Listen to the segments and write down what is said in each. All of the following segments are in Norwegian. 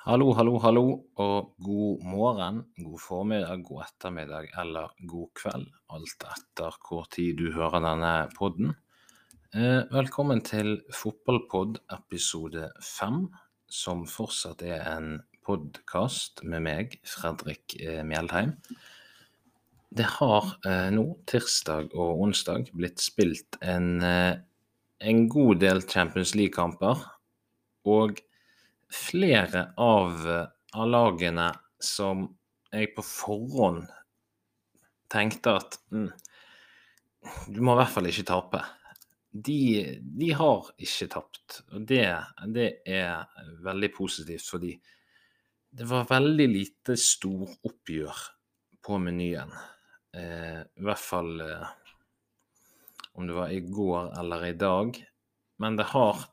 Hallo, hallo, hallo, og god morgen, god formiddag, god ettermiddag eller god kveld, alt etter hvor tid du hører denne podden. Eh, velkommen til Fotballpod episode fem, som fortsatt er en podkast med meg, Fredrik eh, Mjeldheim. Det har eh, nå, tirsdag og onsdag, blitt spilt en, en god del Champions League-kamper. Og flere av, av lagene som jeg på forhånd tenkte at mm, du må i hvert fall ikke tape. De, de har ikke tapt. Og det, det, er veldig positivt, fordi det var veldig lite storoppgjør på menyen. Eh, I hvert fall eh, om det var i går eller i dag. Men det har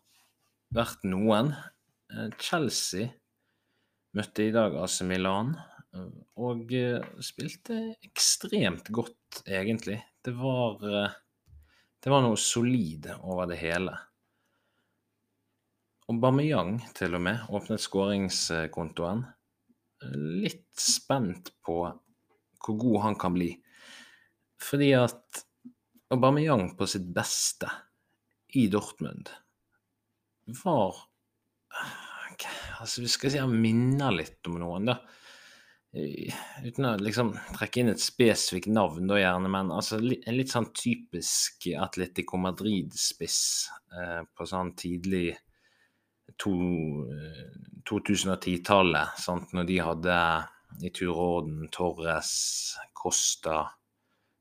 vært noen. Eh, Chelsea møtte i dag AC Milan eh, og eh, spilte ekstremt godt, egentlig. Det var, det var noe solid over det hele. Og Bamiyang, til og med åpnet skåringskontoen. Litt spent på hvor god han kan bli. Fordi at Aubameyang på sitt beste i Dortmund var Altså, vi skal si han minner litt om noen, da. Uten å liksom trekke inn et spesifikt navn, da gjerne, men altså en litt sånn typisk Atletico Madrid-spiss eh, på sånn tidlig 2010-tallet, sant, når de hadde i tur og orden Torres, Costa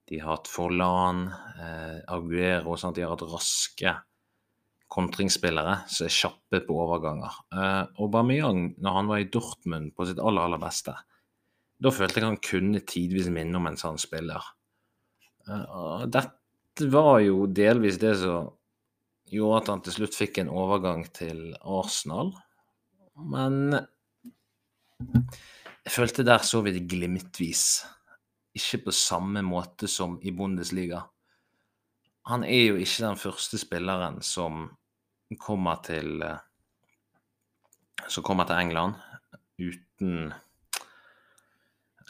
De har hatt Forlan, eh, Aguero, sant, de har hatt raske kontringsspillere som er kjappe på overganger. Uh, Bamiang, når han var i Dortmund på sitt aller, aller beste, da følte jeg han kunne tidvis minne om en sånn spiller. Uh, dette var jo delvis det som gjorde at han til slutt fikk en overgang til Arsenal, men jeg følte der så vi det glimtvis. Ikke på samme måte som i Bundesliga han er jo ikke den første spilleren som kommer til eh, Som kommer til England uten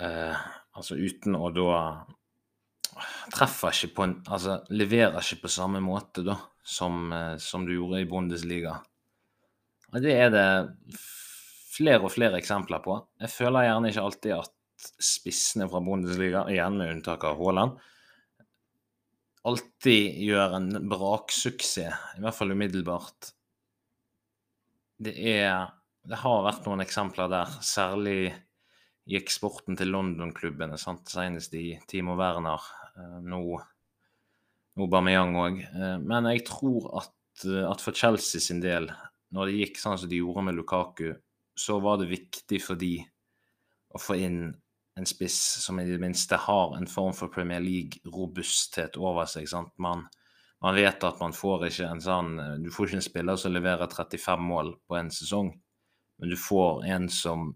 eh, Altså uten å da Treffer ikke på en Altså leverer ikke på samme måte da som, eh, som du gjorde i Bundesliga. Og det er det flere og flere eksempler på. Jeg føler gjerne ikke alltid at spissene fra Bundesliga, igjen med unntak av Haaland, alltid gjør en braksuksess, i hvert fall umiddelbart. Det er Det har vært noen eksempler der, særlig i eksporten til London-klubbene, senest i Timo Werner, eh, nå, nå Bameyang òg. Eh, men jeg tror at, eh, at, for Chelsea sin del, når det gikk sånn som de gjorde med Lukaku, så var det viktig for de å få inn en spiss som i det minste har en form for Premier League-robusthet over seg. sant? Man, man, vet at man får ikke en sånn Du får ikke en spiller som leverer 35 mål på en sesong, men du får en som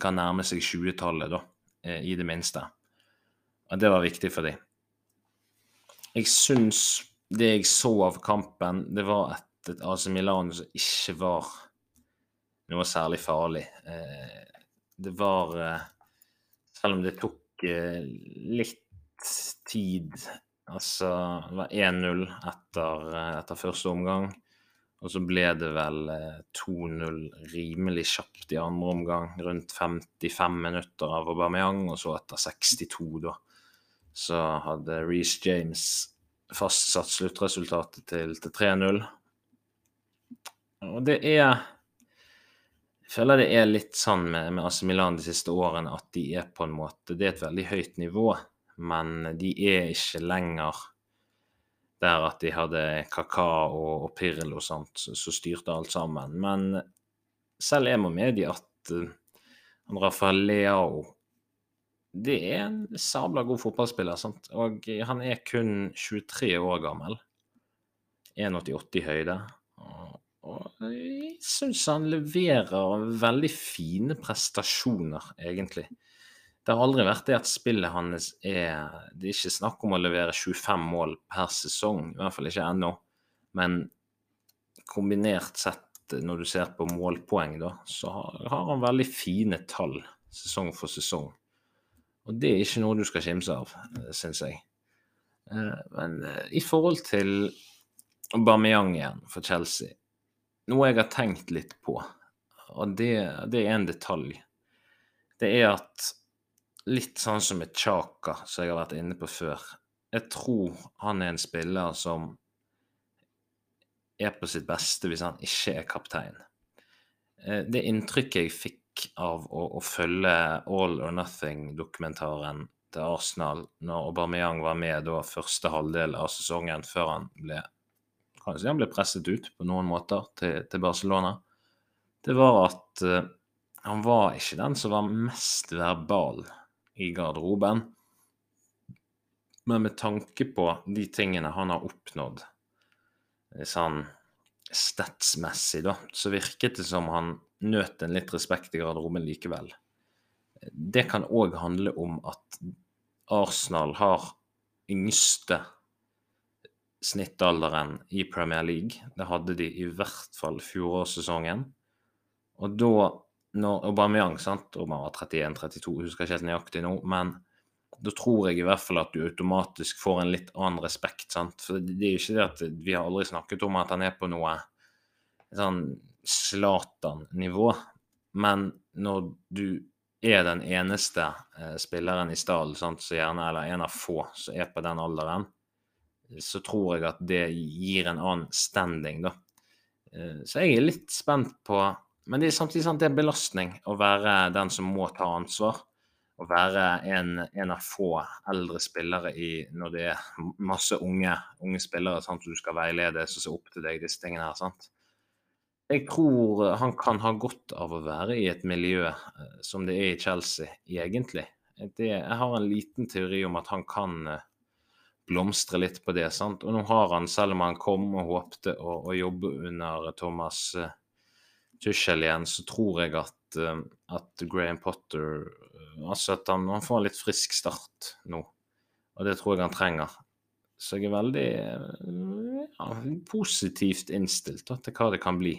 kan nærme seg 20-tallet, da, eh, i det minste. Og det var viktig for dem. Jeg syns det jeg så av kampen, det var et, et AC Milan som ikke var noe særlig farlig. Eh, det var eh, selv om det tok eh, litt tid. Altså det var 1-0 etter, eh, etter, første omgang. Og så ble det vel 2-0 eh, rimelig kjapt i andre omgang. Rundt 55 minutter av Aubameyang, og så etter 62, da, så hadde Reece James fastsatt sluttresultatet til, til 3-0. Og det er jeg føler det er litt sånn med, med AC Milan de siste årene at de er på en måte Det er et veldig høyt nivå, men de er ikke lenger der at de hadde Kaka og, og Pirlo og sånt som styrte alt sammen. Men selv jeg må medgi at uh, Rafael Leao det er en sabla god fotballspiller, sant? og han er kun 23 år gammel. 1,88 i høyde. Og jeg syns han leverer veldig fine prestasjoner, egentlig. Det har aldri vært det at spillet hans er Det er ikke snakk om å levere 25 mål per sesong, i hvert fall ikke ennå. Men kombinert sett når du ser på målpoeng, da, så har, han veldig fine tall sesong for sesong. Og det er ikke noe du skal kimse av, syns jeg. Eh, men eh, i forhold til Bamiang igjen for Chelsea, noe jeg har tenkt litt på, og det, det er en detalj, det er at litt sånn som med Chaka, som jeg har vært inne på før, jeg tror han er en spiller som er på sitt beste hvis han ikke er kaptein. Eh, det inntrykket jeg fikk av å, å følge All or Nothing-dokumentaren til Arsenal når Aubameyang var med da første halvdel av sesongen, før han ble kan si han ble presset ut på noen måter til, til Barcelona, det var at uh, han var ikke den som var mest verbal i garderoben. Men med tanke på de tingene han har oppnådd sånn statsmessig, da, så virket det som han nøt en litt respekt i garderoben likevel. Det kan òg handle om at Arsenal har yngste snittalderen i Premier League. Det hadde de i hvert fall fjorårssesongen. Og da, når Aubameyang sant, han var 31-32, husker ikke helt nøyaktig nå, men da tror jeg i hvert fall at du automatisk får en litt annen respekt. sant? For det er jo ikke det at vi har aldri snakket om at han er på noe sånn Zlatan-nivå, men når du er den eneste eh, spilleren i stallen, eller en av få som er på den alderen, så tror jeg at det gir en annen standing, da. Eh, så jeg er litt spent på Men det er samtidig sant, det er belastning å være den som må ta ansvar å være en, en, av få eldre spillere i, når det er masse unge, unge spillere sant, du skal veilede som ser opp til deg, disse tingene her. sant? Jeg tror han kan ha godt av å være i et miljø eh, som det er i Chelsea, egentlig. Det, jeg har en liten teori om at han kan eh, blomstre litt på det. sant? Og nå har han, selv om han kom og håpte å, å jobbe under Thomas uh, igjen, så tror jeg at, uh, at Graham Potter Altså at han, han, får en litt frisk start nå, og det tror jeg han trenger. Så jeg er veldig ja, positivt innstilt da, til hva det kan bli,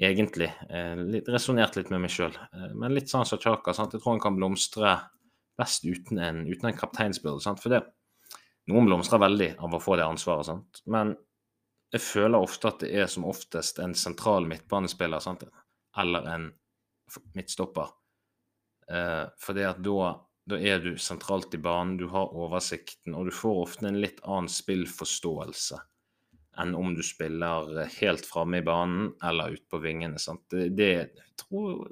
egentlig. Eh, litt, resonnert litt med meg sjøl. Eh, men litt sånn som Chaka. Sant? Jeg tror han kan blomstre best uten en, uten en kapteinsbyrde. For det, noen blomstrer veldig av å få det ansvaret, sant? men jeg føler ofte at det er som oftest en sentral midtbanespiller sant? eller en midtstopper Eh, for at da, da, er du sentralt i banen, du har oversikten, og du får ofte en litt annen spillforståelse enn om du spiller helt framme i banen eller ute på vingene. Sant? Det, det tror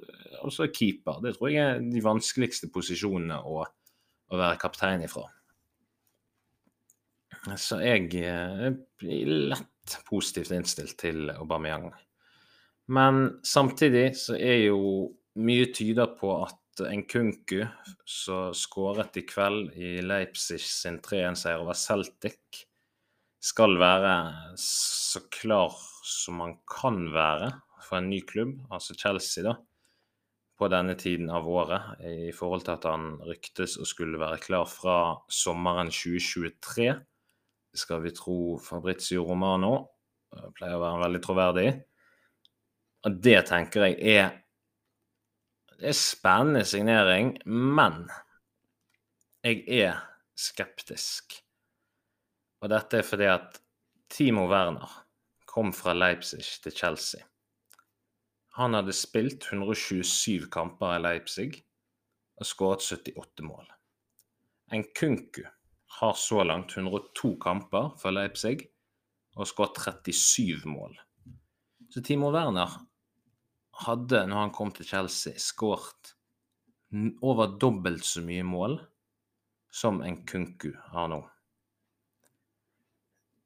Også keeper. Det tror jeg er de vanskeligste posisjonene å, å være kaptein ifra. Så jeg blir lett positivt innstilt til Aubameyang. Men samtidig så er jo mye tyder på at en Kunku som skåret i kveld i Leipzig sin 3-1-seier over Celtic, skal være så klar som han kan være for en ny klubb, altså Chelsea, da, på denne tiden av året, i forhold til at han ryktes å skulle være klar fra sommeren 2023, skal vi tro Fabrizio Romano. Pleier å være veldig troverdig. Og det tenker jeg er det er spennende signering, men jeg er skeptisk. Og dette er fordi at Timo Werner kom fra Leipzig til Chelsea. Han hadde spilt 127 kamper i Leipzig og skåret 78 mål. En Kunku har så langt 102 kamper for Leipzig og skåret 37 mål. Så Timo Werner hadde, når han kom til Chelsea, skåret over dobbelt så mye mål som en Kunku har nå.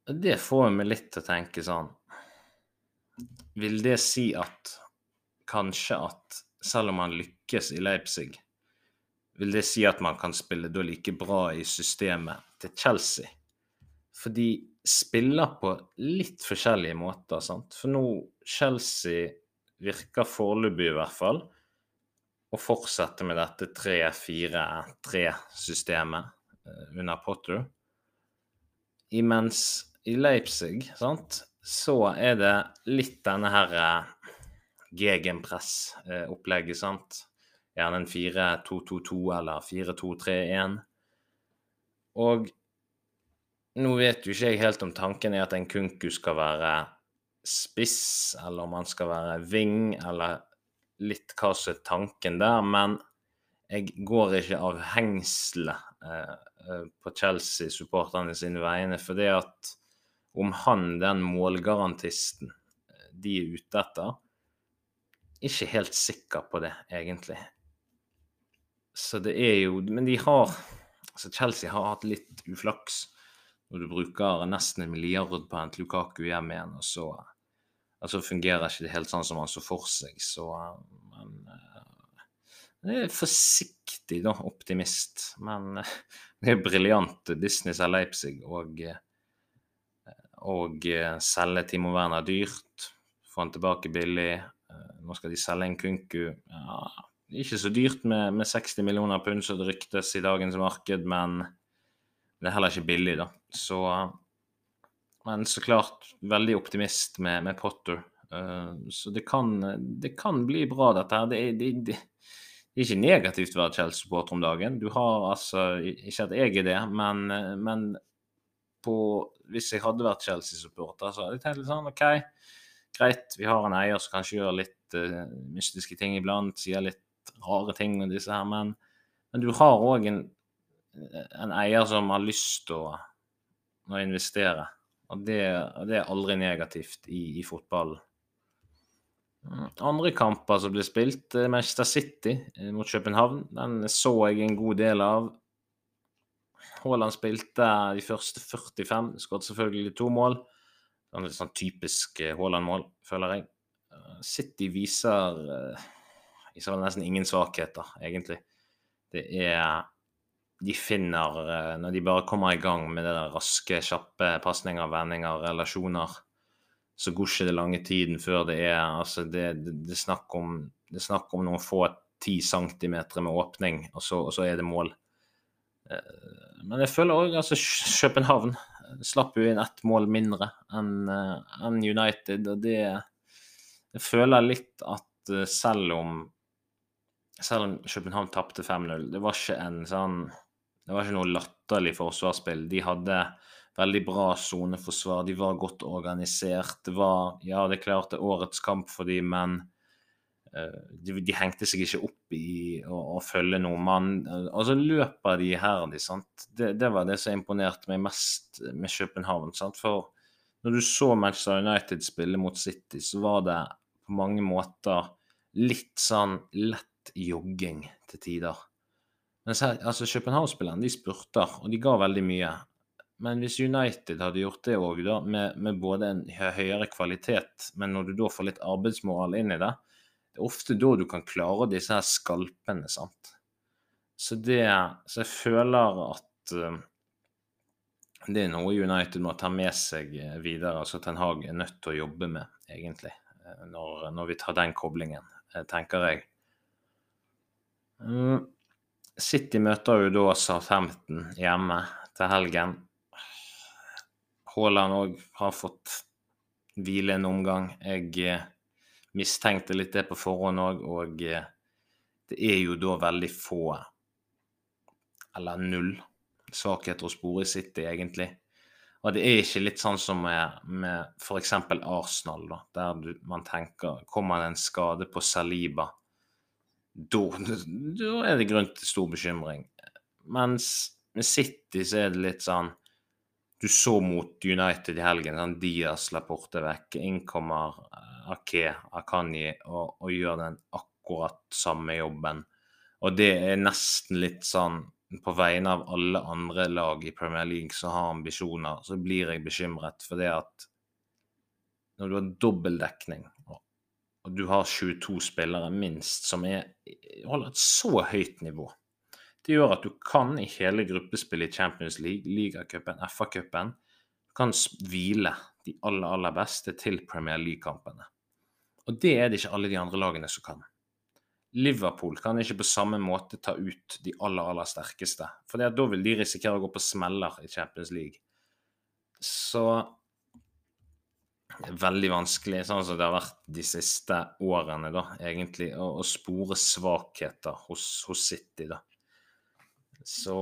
Det får meg litt til å tenke sånn Vil det si at kanskje at selv om han lykkes i Leipzig, vil det si at man kan spille da like bra i systemet til Chelsea? For de spiller på litt forskjellige måter, sant. For nå Chelsea virker foreløpig i hvert fall å fortsette med dette 3-4-3-systemet eh, under Potter. Imens i Leipzig sant, så er det litt denne her eh, gegenpress-opplegget, sant. Gjerne en 4-2-2-2 eller 4-2-3-1. Og nå vet jo ikke jeg helt om tanken er at en kunku skal være spiss, eller om han skal være wing, eller litt hva som er tanken der, men jeg går ikke av hengselet eh, eh, på Chelsea-supporterne sine vegne, for det at om han, den målgarantisten eh, de er ute etter, ikke helt sikker på det, egentlig. Så det er jo Men de har Altså, Chelsea har hatt litt uflaks når du bruker nesten en milliard på en Lukaku hjem igjen, og så, altså fungerer ikke det helt sånn som han så for seg. Så men, jeg er forsiktig da, optimist. Men det er briljant Disney selger Leipzig og, og selger Timo Werner dyrt. Få han tilbake billig. Nå skal de selge en Kunku. Ja, ikke så dyrt med, med 60 millioner pund som det ryktes i dagens marked, men det er heller ikke billig, da. Så Men så klart, veldig optimist med, med Potter. Uh, så det kan, det kan, bli bra, dette her. Det, det, det, er ikke negativt å være Chelsea-supporter om dagen. Du har altså Ikke at jeg er det, men, men på, hvis jeg hadde vært Chelsea-supporter, så hadde jeg tenkt litt sånn OK, greit, vi har en eier som kanskje gjør litt uh, mystiske ting iblant, sier litt rare ting med disse her, men, men du har òg en en eier som har lyst til å, å investere. Og det, det, er aldri negativt i, i fotballen. Mm, andre kamper som ble spilt, eh, Manchester City eh, mot København, den så jeg en god del av. Haaland spilte de første 45, skåret selvfølgelig to mål. Det er litt sånn typisk eh, Haaland-mål, føler jeg. City viser, viser nesten ingen svakheter, egentlig. Det er de finner eh, Når de bare kommer i gang med det der raske, kjappe pasninger, vendinger, relasjoner, så går ikke det lange tiden før det er altså det, det, det, snakk om, det snakk om noen få ti centimeter med åpning, og så, og så, er det mål. Eh, men jeg føler òg altså København slapp jo inn ett mål mindre enn eh, en United, og det Jeg føler litt at selv om selv om København tapte 5-0, det var ikke en sånn det var ikke noe latterlig forsvarsspill. De hadde veldig bra soneforsvar. De var godt organisert. Det var Ja, det klart det er årets kamp for dem, men uh, de, de, hengte seg ikke opp i å, å følge noen mann. Og så løper de iherdig, sant. Det, det, var det som imponerte meg mest med København. sant? For når du så Manchester United spille mot City, så var det på mange måter litt sånn lett jogging til tider. Men altså, København-spillerne de spurter, og de ga veldig mye. Men hvis United hadde gjort det òg, med, med, både en høyere kvalitet, men når du da får litt arbeidsmoral inn i det, det er ofte da du kan klare disse her skalpene, sant. Så det Så jeg føler at uh, det er noe United må ta med seg eh, videre, altså Ten Hag er nødt til å jobbe med, egentlig, eh, når, når vi tar den koblingen, tenker jeg. Um, City møter jo da Southampton hjemme til helgen. Haaland òg har fått hvile en omgang. Jeg eh, mistenkte litt det på forhånd òg, og eh, det er jo da veldig få, eller null, svakheter å spore i City, egentlig. Og det er ikke litt sånn som med, med f.eks. Arsenal, da, der du, man tenker Kommer det en skade på Saliba? Da, da er det grunn til stor bekymring. Mens med City så er det litt sånn Du så mot United i helgen. sånn Diaz Laporte vekk. Innkommer eh, Ake Akanyi og, og gjør den akkurat samme jobben. Og det er nesten litt sånn på vegne av alle andre lag i Premier League som har ambisjoner, så blir jeg bekymret for det at når du har dobbeltdekning og og du har 22 spillere minst som er, holder et så høyt nivå. Det gjør at du kan i hele gruppespillet i Champions League, ligacupen, FA-cupen, kan hvile de aller, aller beste til Premier League-kampene. Og det er det ikke alle de andre lagene som kan. Liverpool kan ikke på samme måte ta ut de aller, aller sterkeste. For da vil de risikere å gå på smeller i Champions League. Så veldig vanskelig, sånn som det har vært de siste årene, da, egentlig, å, å spore svakheter hos, hos, City, da. Så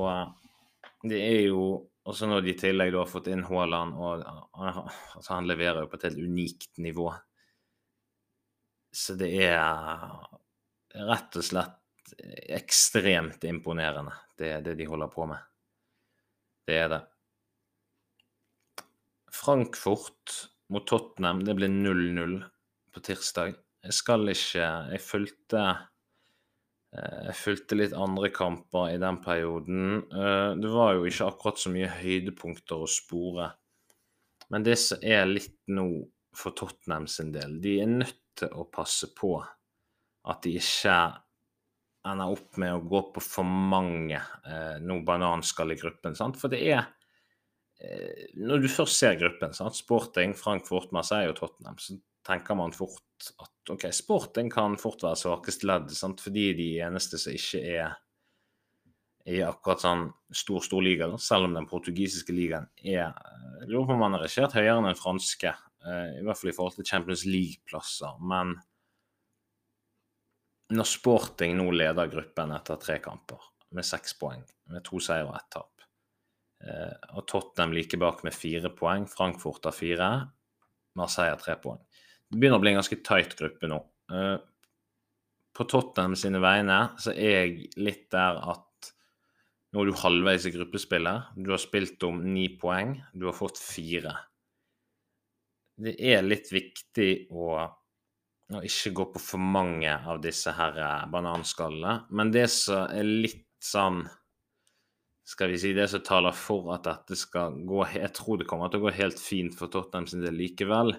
det er jo også når de i tillegg da har fått inn Haaland, og altså, han leverer jo på et helt unikt nivå. Så det er rett og slett ekstremt imponerende, det, det de holder på med. Det er det. Frankfurt mot Tottenham, det ble 0-0 på tirsdag. Jeg skal ikke Jeg fulgte Eh, jeg fulgte litt andre kamper i den perioden. Eh, det var jo ikke akkurat så mye høydepunkter å spore. Men det som er litt nå for Tottenham sin del, de er nødt til å passe på at de ikke ender opp med å gå på for mange eh, nå i gruppen. Sant? For det er Når du først ser gruppen, sant? Sporting, Frankfurt, Marseille og Tottenham, så tenker man fort at ok, Sporting kan fort være svakeste ledd, sant? fordi de eneste som ikke er i akkurat sånn stor, stor liga, da. selv om den portugisiske ligaen er Jeg lurer på om man har rangert høyere enn den franske, eh, i hvert fall i forhold til Champions League-plasser. Men når Sporting nå leder gruppen etter tre kamper, med seks poeng, med to seier og ett tap, eh, og Tottenham like bak med fire poeng, Frankfurt har fire, Marseille har tre poeng det begynner å bli en ganske tight gruppe nå. Eh, på Tottenham sine vegne så er jeg litt der at nå er du halvveis i gruppespillet. Du har spilt om ni poeng. Du har fått fire. Det er litt viktig å, å ikke gå på for mange av disse her eh, bananskallene. Men det som er litt sånn skal vi si, det som taler for at dette skal gå Jeg tror det kommer til å gå helt fint for Tottenham sin del likevel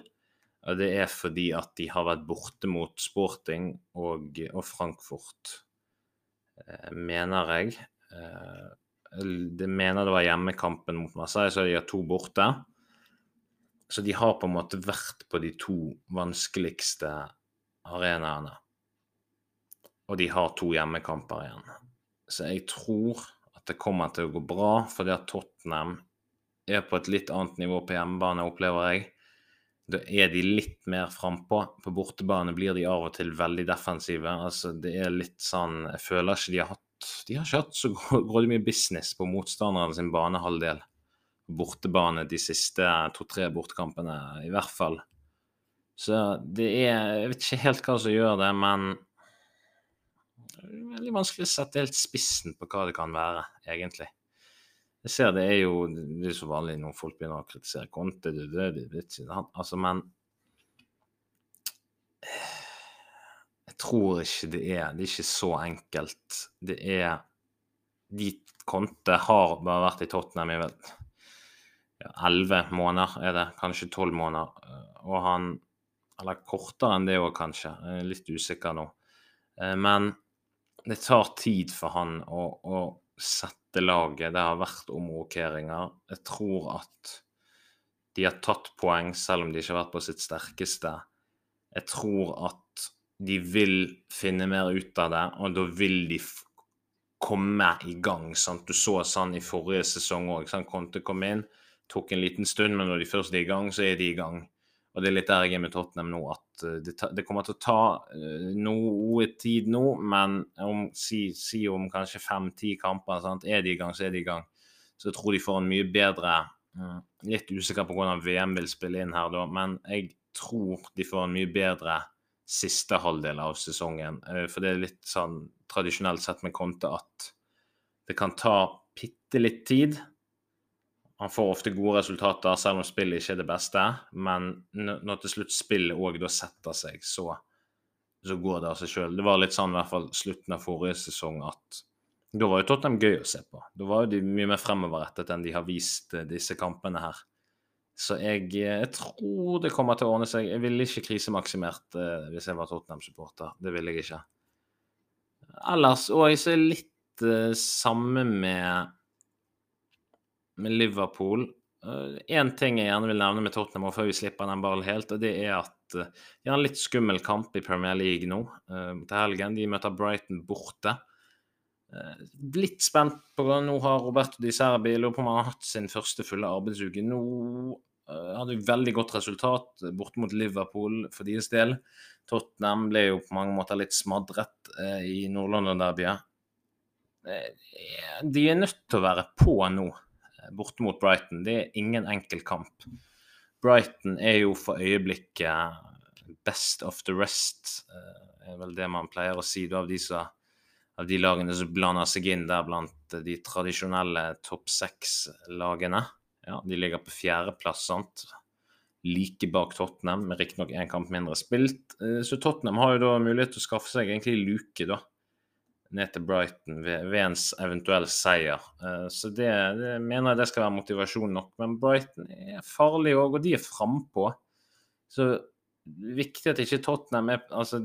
og det er fordi at de har vært borte mot Sporting og, og Frankfurt, eh, mener jeg. Eh, det mener det var hjemmekampen mot Marseille, så de har to borte. Så de har på en måte vært på de to vanskeligste arenaene. Og de har to hjemmekamper igjen. Så jeg tror det kommer til å gå bra, fordi at Tottenham er på et litt annet nivå på hjemmebane, opplever jeg. Da er de litt mer frampå. På bortebane blir de av og til veldig defensive. Altså, det er litt sånn Jeg føler ikke de har hatt De har ikke hatt så grådig mye business på motstanderen sin banehalvdel bortebane de siste to-tre bortekampene, i hvert fall. Så det er Jeg vet ikke helt hva som gjør det, men veldig vanskelig å sette helt spissen på hva det kan være, egentlig. Jeg ser det er jo det er så vanlig når folk begynner å kritisere Conte, det, det, det, det, altså, men Jeg tror ikke det er Det er ikke så enkelt. Det er De Conte har bare vært i Tottenham i elleve ja, måneder, er det. Kanskje tolv måneder. Og han Eller kortere enn det òg, kanskje. Jeg er litt usikker nå. Eh, men det tar tid for han å, å sette laget. Det har vært omrokeringer. Jeg tror at de har tatt poeng selv om de ikke har vært på sitt sterkeste. Jeg tror at de vil finne mer ut av det, og da vil de komme i gang. Sant? Du så sånn i forrige sesong òg. Conte kom inn, tok en liten stund, men når de først er i gang, så er de i gang. Og det er litt der jeg er med Tottenham nå, at eh, det, ta, det kommer til å ta uh, noe tid nå, men om, si, si om kanskje fem-ti kamper, sant? er de i gang, så er de i gang. Så jeg tror de får en mye bedre uh, Litt usikker på hvordan VM vil spille inn her da, men jeg tror de får en mye bedre siste halvdel av sesongen. Uh, for det er litt sånn tradisjonelt sett med Conte at det kan ta bitte litt tid han får ofte gode resultater, selv om spillet ikke er det beste. Men når til slutt spillet òg da setter seg, så, så, går det av seg sjøl. Det var litt sånn i hvert fall slutten av forrige sesong at da var jo Tottenham gøy å se på. Da var jo de mye mer fremoverrettet enn de har vist eh, disse kampene her. Så jeg, eh, jeg, tror det kommer til å ordne seg. Jeg ville ikke krisemaksimert eh, hvis jeg var Tottenham-supporter. Det ville jeg ikke. Ellers, og jeg ser litt eh, samme med med Liverpool. Én uh, ting jeg gjerne vil nevne med Tottenham før vi slipper den ballen helt, og det er at uh, de har en litt skummel kamp i Premier League nå uh, til helgen. De møter Brighton borte. Litt spent på Nå har Roberto Di Serbi lurer på om han har hatt sin første fulle arbeidsuke. Nå hadde jo veldig godt resultat borte mot Liverpool for deres del. Tottenham ble jo på mange måter litt smadret i Nord-London-derbyet. De er nødt til å være på nå, borte mot Brighton. Det er ingen enkel kamp. Brighton er jo for øyeblikket best of the rest, er vel det man pleier å si da, av de, som, av de lagene som blander seg inn der blant de tradisjonelle topp seks-lagene. Ja, de ligger på fjerdeplass, sant like bak Tottenham, med riktignok én kamp mindre spilt. Eh, så Tottenham har jo da mulighet til å skaffe seg egentlig luke da, ned til Brighton ved, ved en eventuell seier. Eh, så det, det, mener jeg det skal være motivasjon nok. Men Brighton er farlig òg, og de er frampå. Så viktig at ikke Tottenham er altså,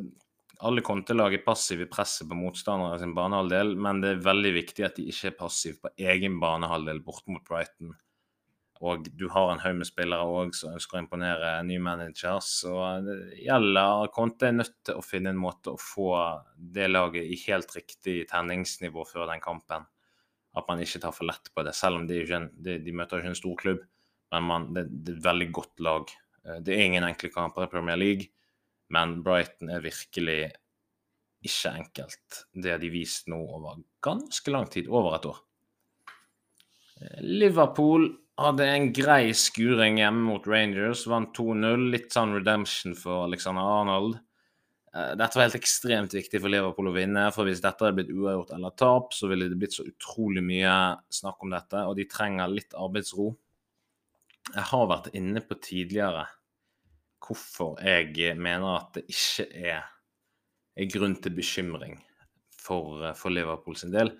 alle kontelag er passive i presset på motstandere sin banehalvdel, men det er veldig viktig at de ikke er passive på egen banehalvdel bort mot Brighton og du har en haug med spillere òg som ønsker å imponere ny manager. Så gjelder Conte er nødt til å finne en måte å få det laget i helt riktig tenningsnivå før den kampen. At man ikke tar for lett på det, selv om de, ikke, de, de møter ikke en stor klubb. Men man, det, det, er et veldig godt lag. Eh, det er ingen enkle kamper i Premier League, men Brighton er virkelig ikke enkelt. Det har de vist nå over ganske lang tid, over et år. Eh, Liverpool hadde en grei skuring hjemme mot Rangers. Vant 2-0. Litt sånn redemption for Alexander Arnold. Eh, dette var helt ekstremt viktig for Liverpool å vinne. For hvis dette hadde blitt uavgjort eller tap, så ville det blitt så utrolig mye snakk om dette. Og de trenger litt arbeidsro. Jeg har vært inne på tidligere hvorfor jeg mener at det ikke er, er grunn til bekymring for, for Liverpool sin del.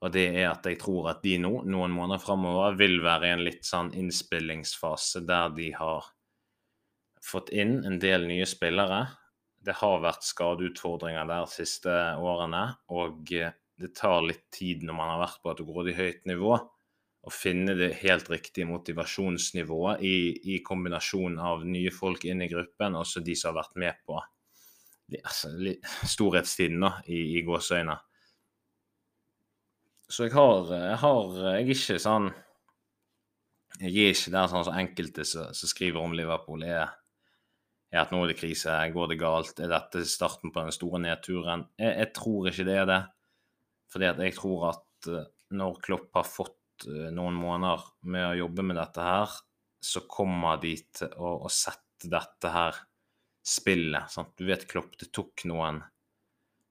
Og det er at jeg tror at de nå, noen måneder framover, vil være i en litt sånn innspillingsfase der de har fått inn en del nye spillere. Det har vært skadeutfordringer der de siste årene, og det tar litt tid når man har vært på et grådig høyt nivå, å finne det helt riktige motivasjonsnivået i, i kombinasjon av nye folk inn i gruppen, og også de som har vært med på altså, storhetstiden da, i, i gåseøyne. Så jeg har, jeg har Jeg er ikke sånn Jeg er ikke der sånn som enkelte som, skriver om Liverpool, er, er, at nå er det krise, går det galt, er dette starten på den store nedturen? Jeg, jeg tror ikke det er det. Fordi at jeg tror at eh, når Klopp har fått eh, noen måneder med å jobbe med dette her, så kommer de til å, å sette dette her spillet. Sant? Du vet Klopp, det tok noen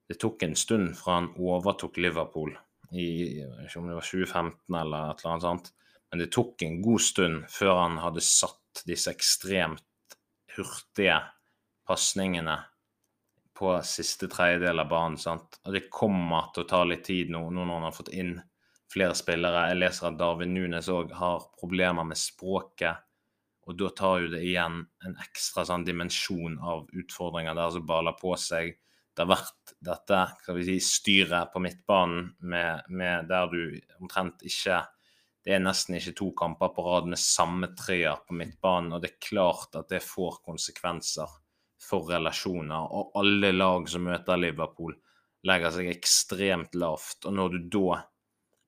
Det tok en stund fra han overtok Liverpool i ikke om det var 2015 eller et eller annet sånt. Men det tok en god stund før han hadde satt disse ekstremt hurtige pasningene på siste tredjedel av banen. sant? Og det kommer til å ta litt tid nå, nå når han har fått inn flere spillere. Jeg leser at David Nunes òg har problemer med språket. Og da tar jo det igjen en ekstra sånn dimensjon av utfordringer der som baler på seg det har vært dette si, styret på midtbanen med, med der du omtrent ikke Det er nesten ikke to kamper på rad med samme treer på midtbanen, og det er klart at det får konsekvenser for relasjoner. Og alle lag som møter Liverpool, legger seg ekstremt lavt. Og når du da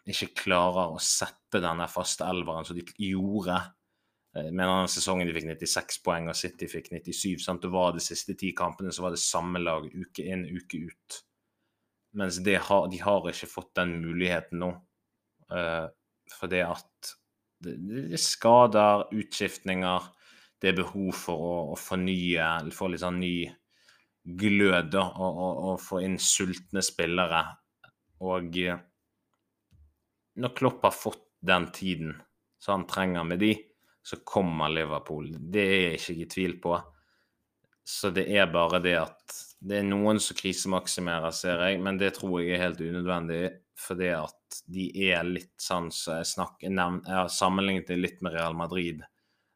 ikke klarer å sette denne faste elveren som de gjorde Eh, en annen sesongen de fikk 96 poeng, og City fikk 97. Sant? Det var de siste ti kampene så var det samme lag uke inn, uke ut. Mens har, de har ikke fått den muligheten nå. Uh, det at det, det, er skader, utskiftninger, det er behov for å, å fornye, få litt sånn ny glød og, og, og, få inn sultne spillere. Og eh, når Klopp har fått den tiden som han trenger med de, så kommer Liverpool. Det er jeg ikke i tvil på. Så det er bare det at det er noen som krisemaksimerer, ser jeg, men det tror jeg er helt unødvendig. Fordi at de er litt sånn som så jeg snakker nevnt, Jeg har sammenlignet det litt med Real Madrid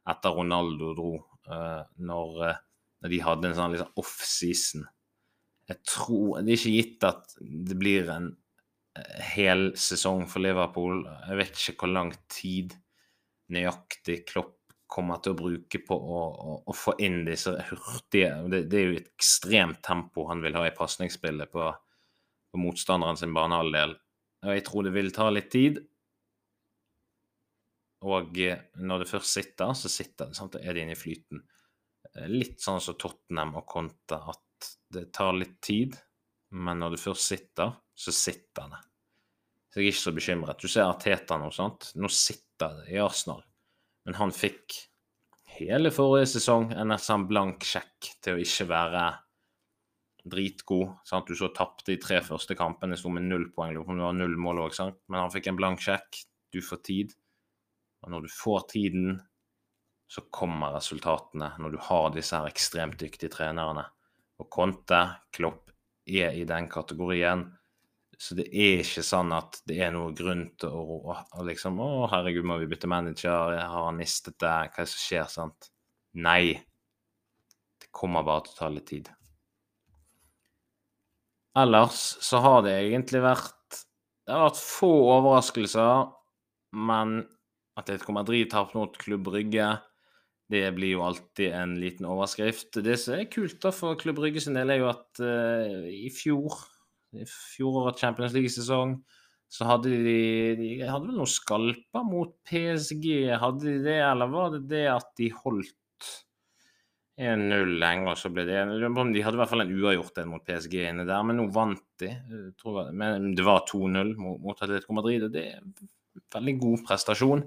etter Ronaldo dro, uh, når, uh, når, de hadde en sånn liksom off-season. Jeg tror Det er ikke gitt at det blir en uh, hel sesong for Liverpool. Jeg vet ikke hvor lang tid nøyaktig Klopp kommer til å bruke på å, å, å få inn disse hurtige det, det, er jo et ekstremt tempo han vil ha i pasningsspillet på, på motstanderen sin banehalvdel. Og jeg tror det vil ta litt tid. Og eh, når det først sitter, så sitter det. sant? Er det inne i flyten. Eh, Litt sånn som Tottenham og Conte, at det tar litt tid, men når det først sitter, så sitter det. Så jeg er ikke så bekymret. Du ser Arteta nå, sant. Nå sitter det i Arsenal. Men han fikk hele forrige sesong en nesten blank sjekk til å ikke være dritgod. sant? Du så tapte de tre første kampene, sto med null poeng. Det var null mål òg. Men han fikk en blank sjekk. Du får tid. Og når du får tiden, så kommer resultatene. Når du har disse her ekstremt dyktige trenerne. Og Conte, Klopp, er i den kategorien. Så det er ikke sånn at det er noe grunn til å, å, å liksom Å, herregud, må vi bytte manager? Har han mistet det? Hva er det som skjer? sant? Nei. Det kommer bare til å ta litt tid. Ellers så har det egentlig vært Det har vært få overraskelser, men Atletico Madrid tapte mot Klubb Brygge. Det blir jo alltid en liten overskrift. Det som er kult da for Klubb Brygge sin del, er jo at uh, i fjor, fjorårets Champions League-sesong, så hadde de, de hadde vel noen skalper mot PSG. Hadde de det, eller var det det at de holdt 1-0 lenge, og så ble det De hadde i hvert fall en uavgjort en mot PSG inne der, men nå vant de. Jeg, men det var 2-0 mot, mot Atletico Madrid, og det er en veldig god prestasjon.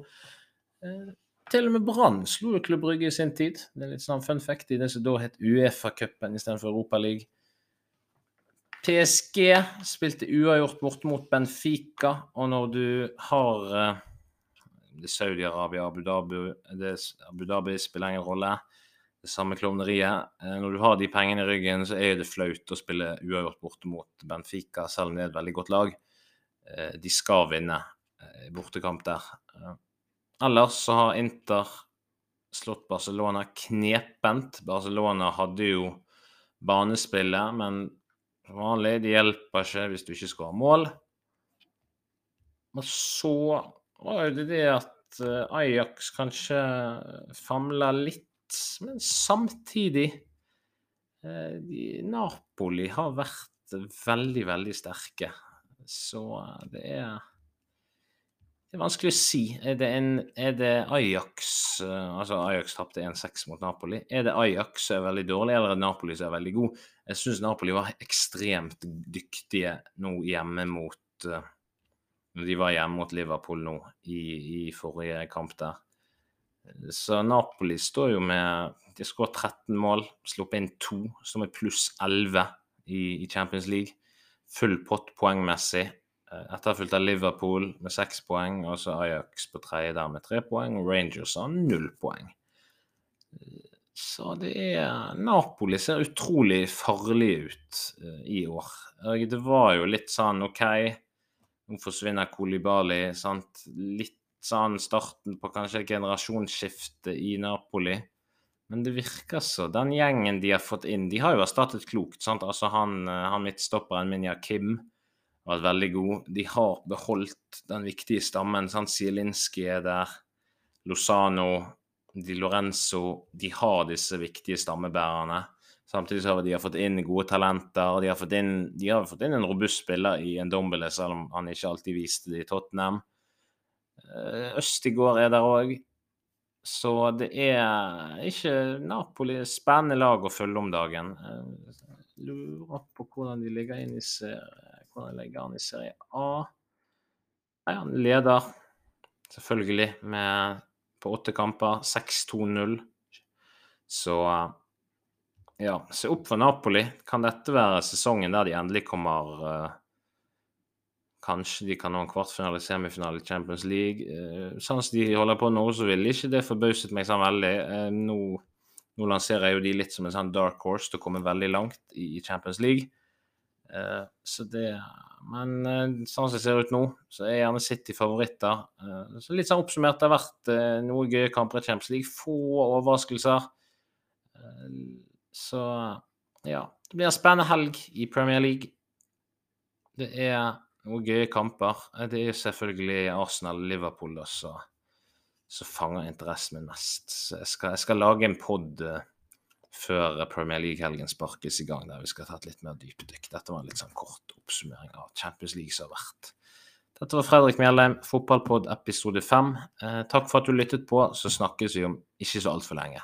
Eh, til og med Brann slo jo Klubb Brygge i sin tid. Det er litt sånn fun fact i det som da het Uefa-cupen istedenfor Europaligaen. PSG spilte uavgjort borte mot Benfica, og når du har eh, det Saudi-Arabia, Abu Dhabi, det, Abu Dhabi spiller ingen rolle. Det samme klovneriet. Eh, når du har de pengene i ryggen, så er det flaut å spille uavgjort borte mot Benfica, selv om det er et veldig godt lag. Eh, de skal vinne bortekamp der. Ellers så har Inter slått Barcelona knepent. Barcelona hadde jo banespillet, men vanlig, det hjelper ikke hvis du ikke skal ha mål. Men så var det det at eh, Ajax kanskje famla litt, men samtidig eh, Napoli har vært veldig, veldig sterke. Så eh, det er det er vanskelig å si. Er det, en, er det Ajax Altså, Ajax tapte 1-6 mot Napoli. Er det Ajax som er veldig dårlig, eller er det Napoli som er veldig god? Jeg syns Napoli var ekstremt dyktige nå hjemme mot Når de var hjemme mot Liverpool nå i, i forrige kamp der. Så Napoli står jo med De skåret 13 mål, sluppet inn to, som er pluss 11 i, i Champions League. Full pott poengmessig. Etterfulgt av Liverpool med seks poeng, og så Ajax på tredje der med tre poeng, og Rangers har null poeng. Så det er Napoli ser utrolig farlig ut uh, i år. Det var jo litt sånn OK, nå forsvinner Kolibali. Sant? Litt sånn starten på kanskje et generasjonsskifte i Napoli. Men det virker så. Den gjengen de har fått inn De har jo erstattet klokt. sant? Altså han, eh, han midtstopperen Minja Kim vært veldig god. De har beholdt den viktige stammen. Sant? Zielinski er der. Lozano, Di Lorenzo De har disse viktige stammebærerne. Samtidig har de fått inn gode talenter. De har fått inn, har fått inn en robust spiller i en Dombele, selv om han ikke alltid viste det i Tottenham. Eh, Østigård er der òg. Så det er ikke Napoli spennende lag å følge om dagen. Jeg eh, lurer på hvordan de ligger inn i serien hvordan ligger han i Serie A? Nei, han leder selvfølgelig med på åtte kamper. 6-2-0. Så ja, se opp for Napoli. Kan dette være sesongen der de endelig kommer uh, Kanskje de kan nå en kvartfinale, semifinale i Champions League. Uh, sånn som de holder på nå, så ville ikke det forbauset meg sånn veldig. Uh, nå, nå, lanserer jeg jo de litt som en sånn dark horse til å komme veldig langt i Champions League. Eh, så det Men uh, sånn som det ser ut nå, så er gjerne City favoritter. Uh, så litt sånn oppsummert, det har vært noen gøye kamper i Champions League. Få overraskelser. Så ja. Det blir en spennende helg i Premier League. Det er noen gøye kamper. Det er selvfølgelig Arsenal-Liverpool som fanger interessen min mest. Så jeg skal, jeg skal lage en pod før Premier League-helgen sparkes i gang, der vi skal ta et litt mer dypdykk. Dette var en litt sånn kort oppsummering av Champions League som har vært Dette var Fredrik Mjellheim, fotballpod episode fem. Eh, takk for at du lyttet på, så snakkes vi om ikke så altfor lenge.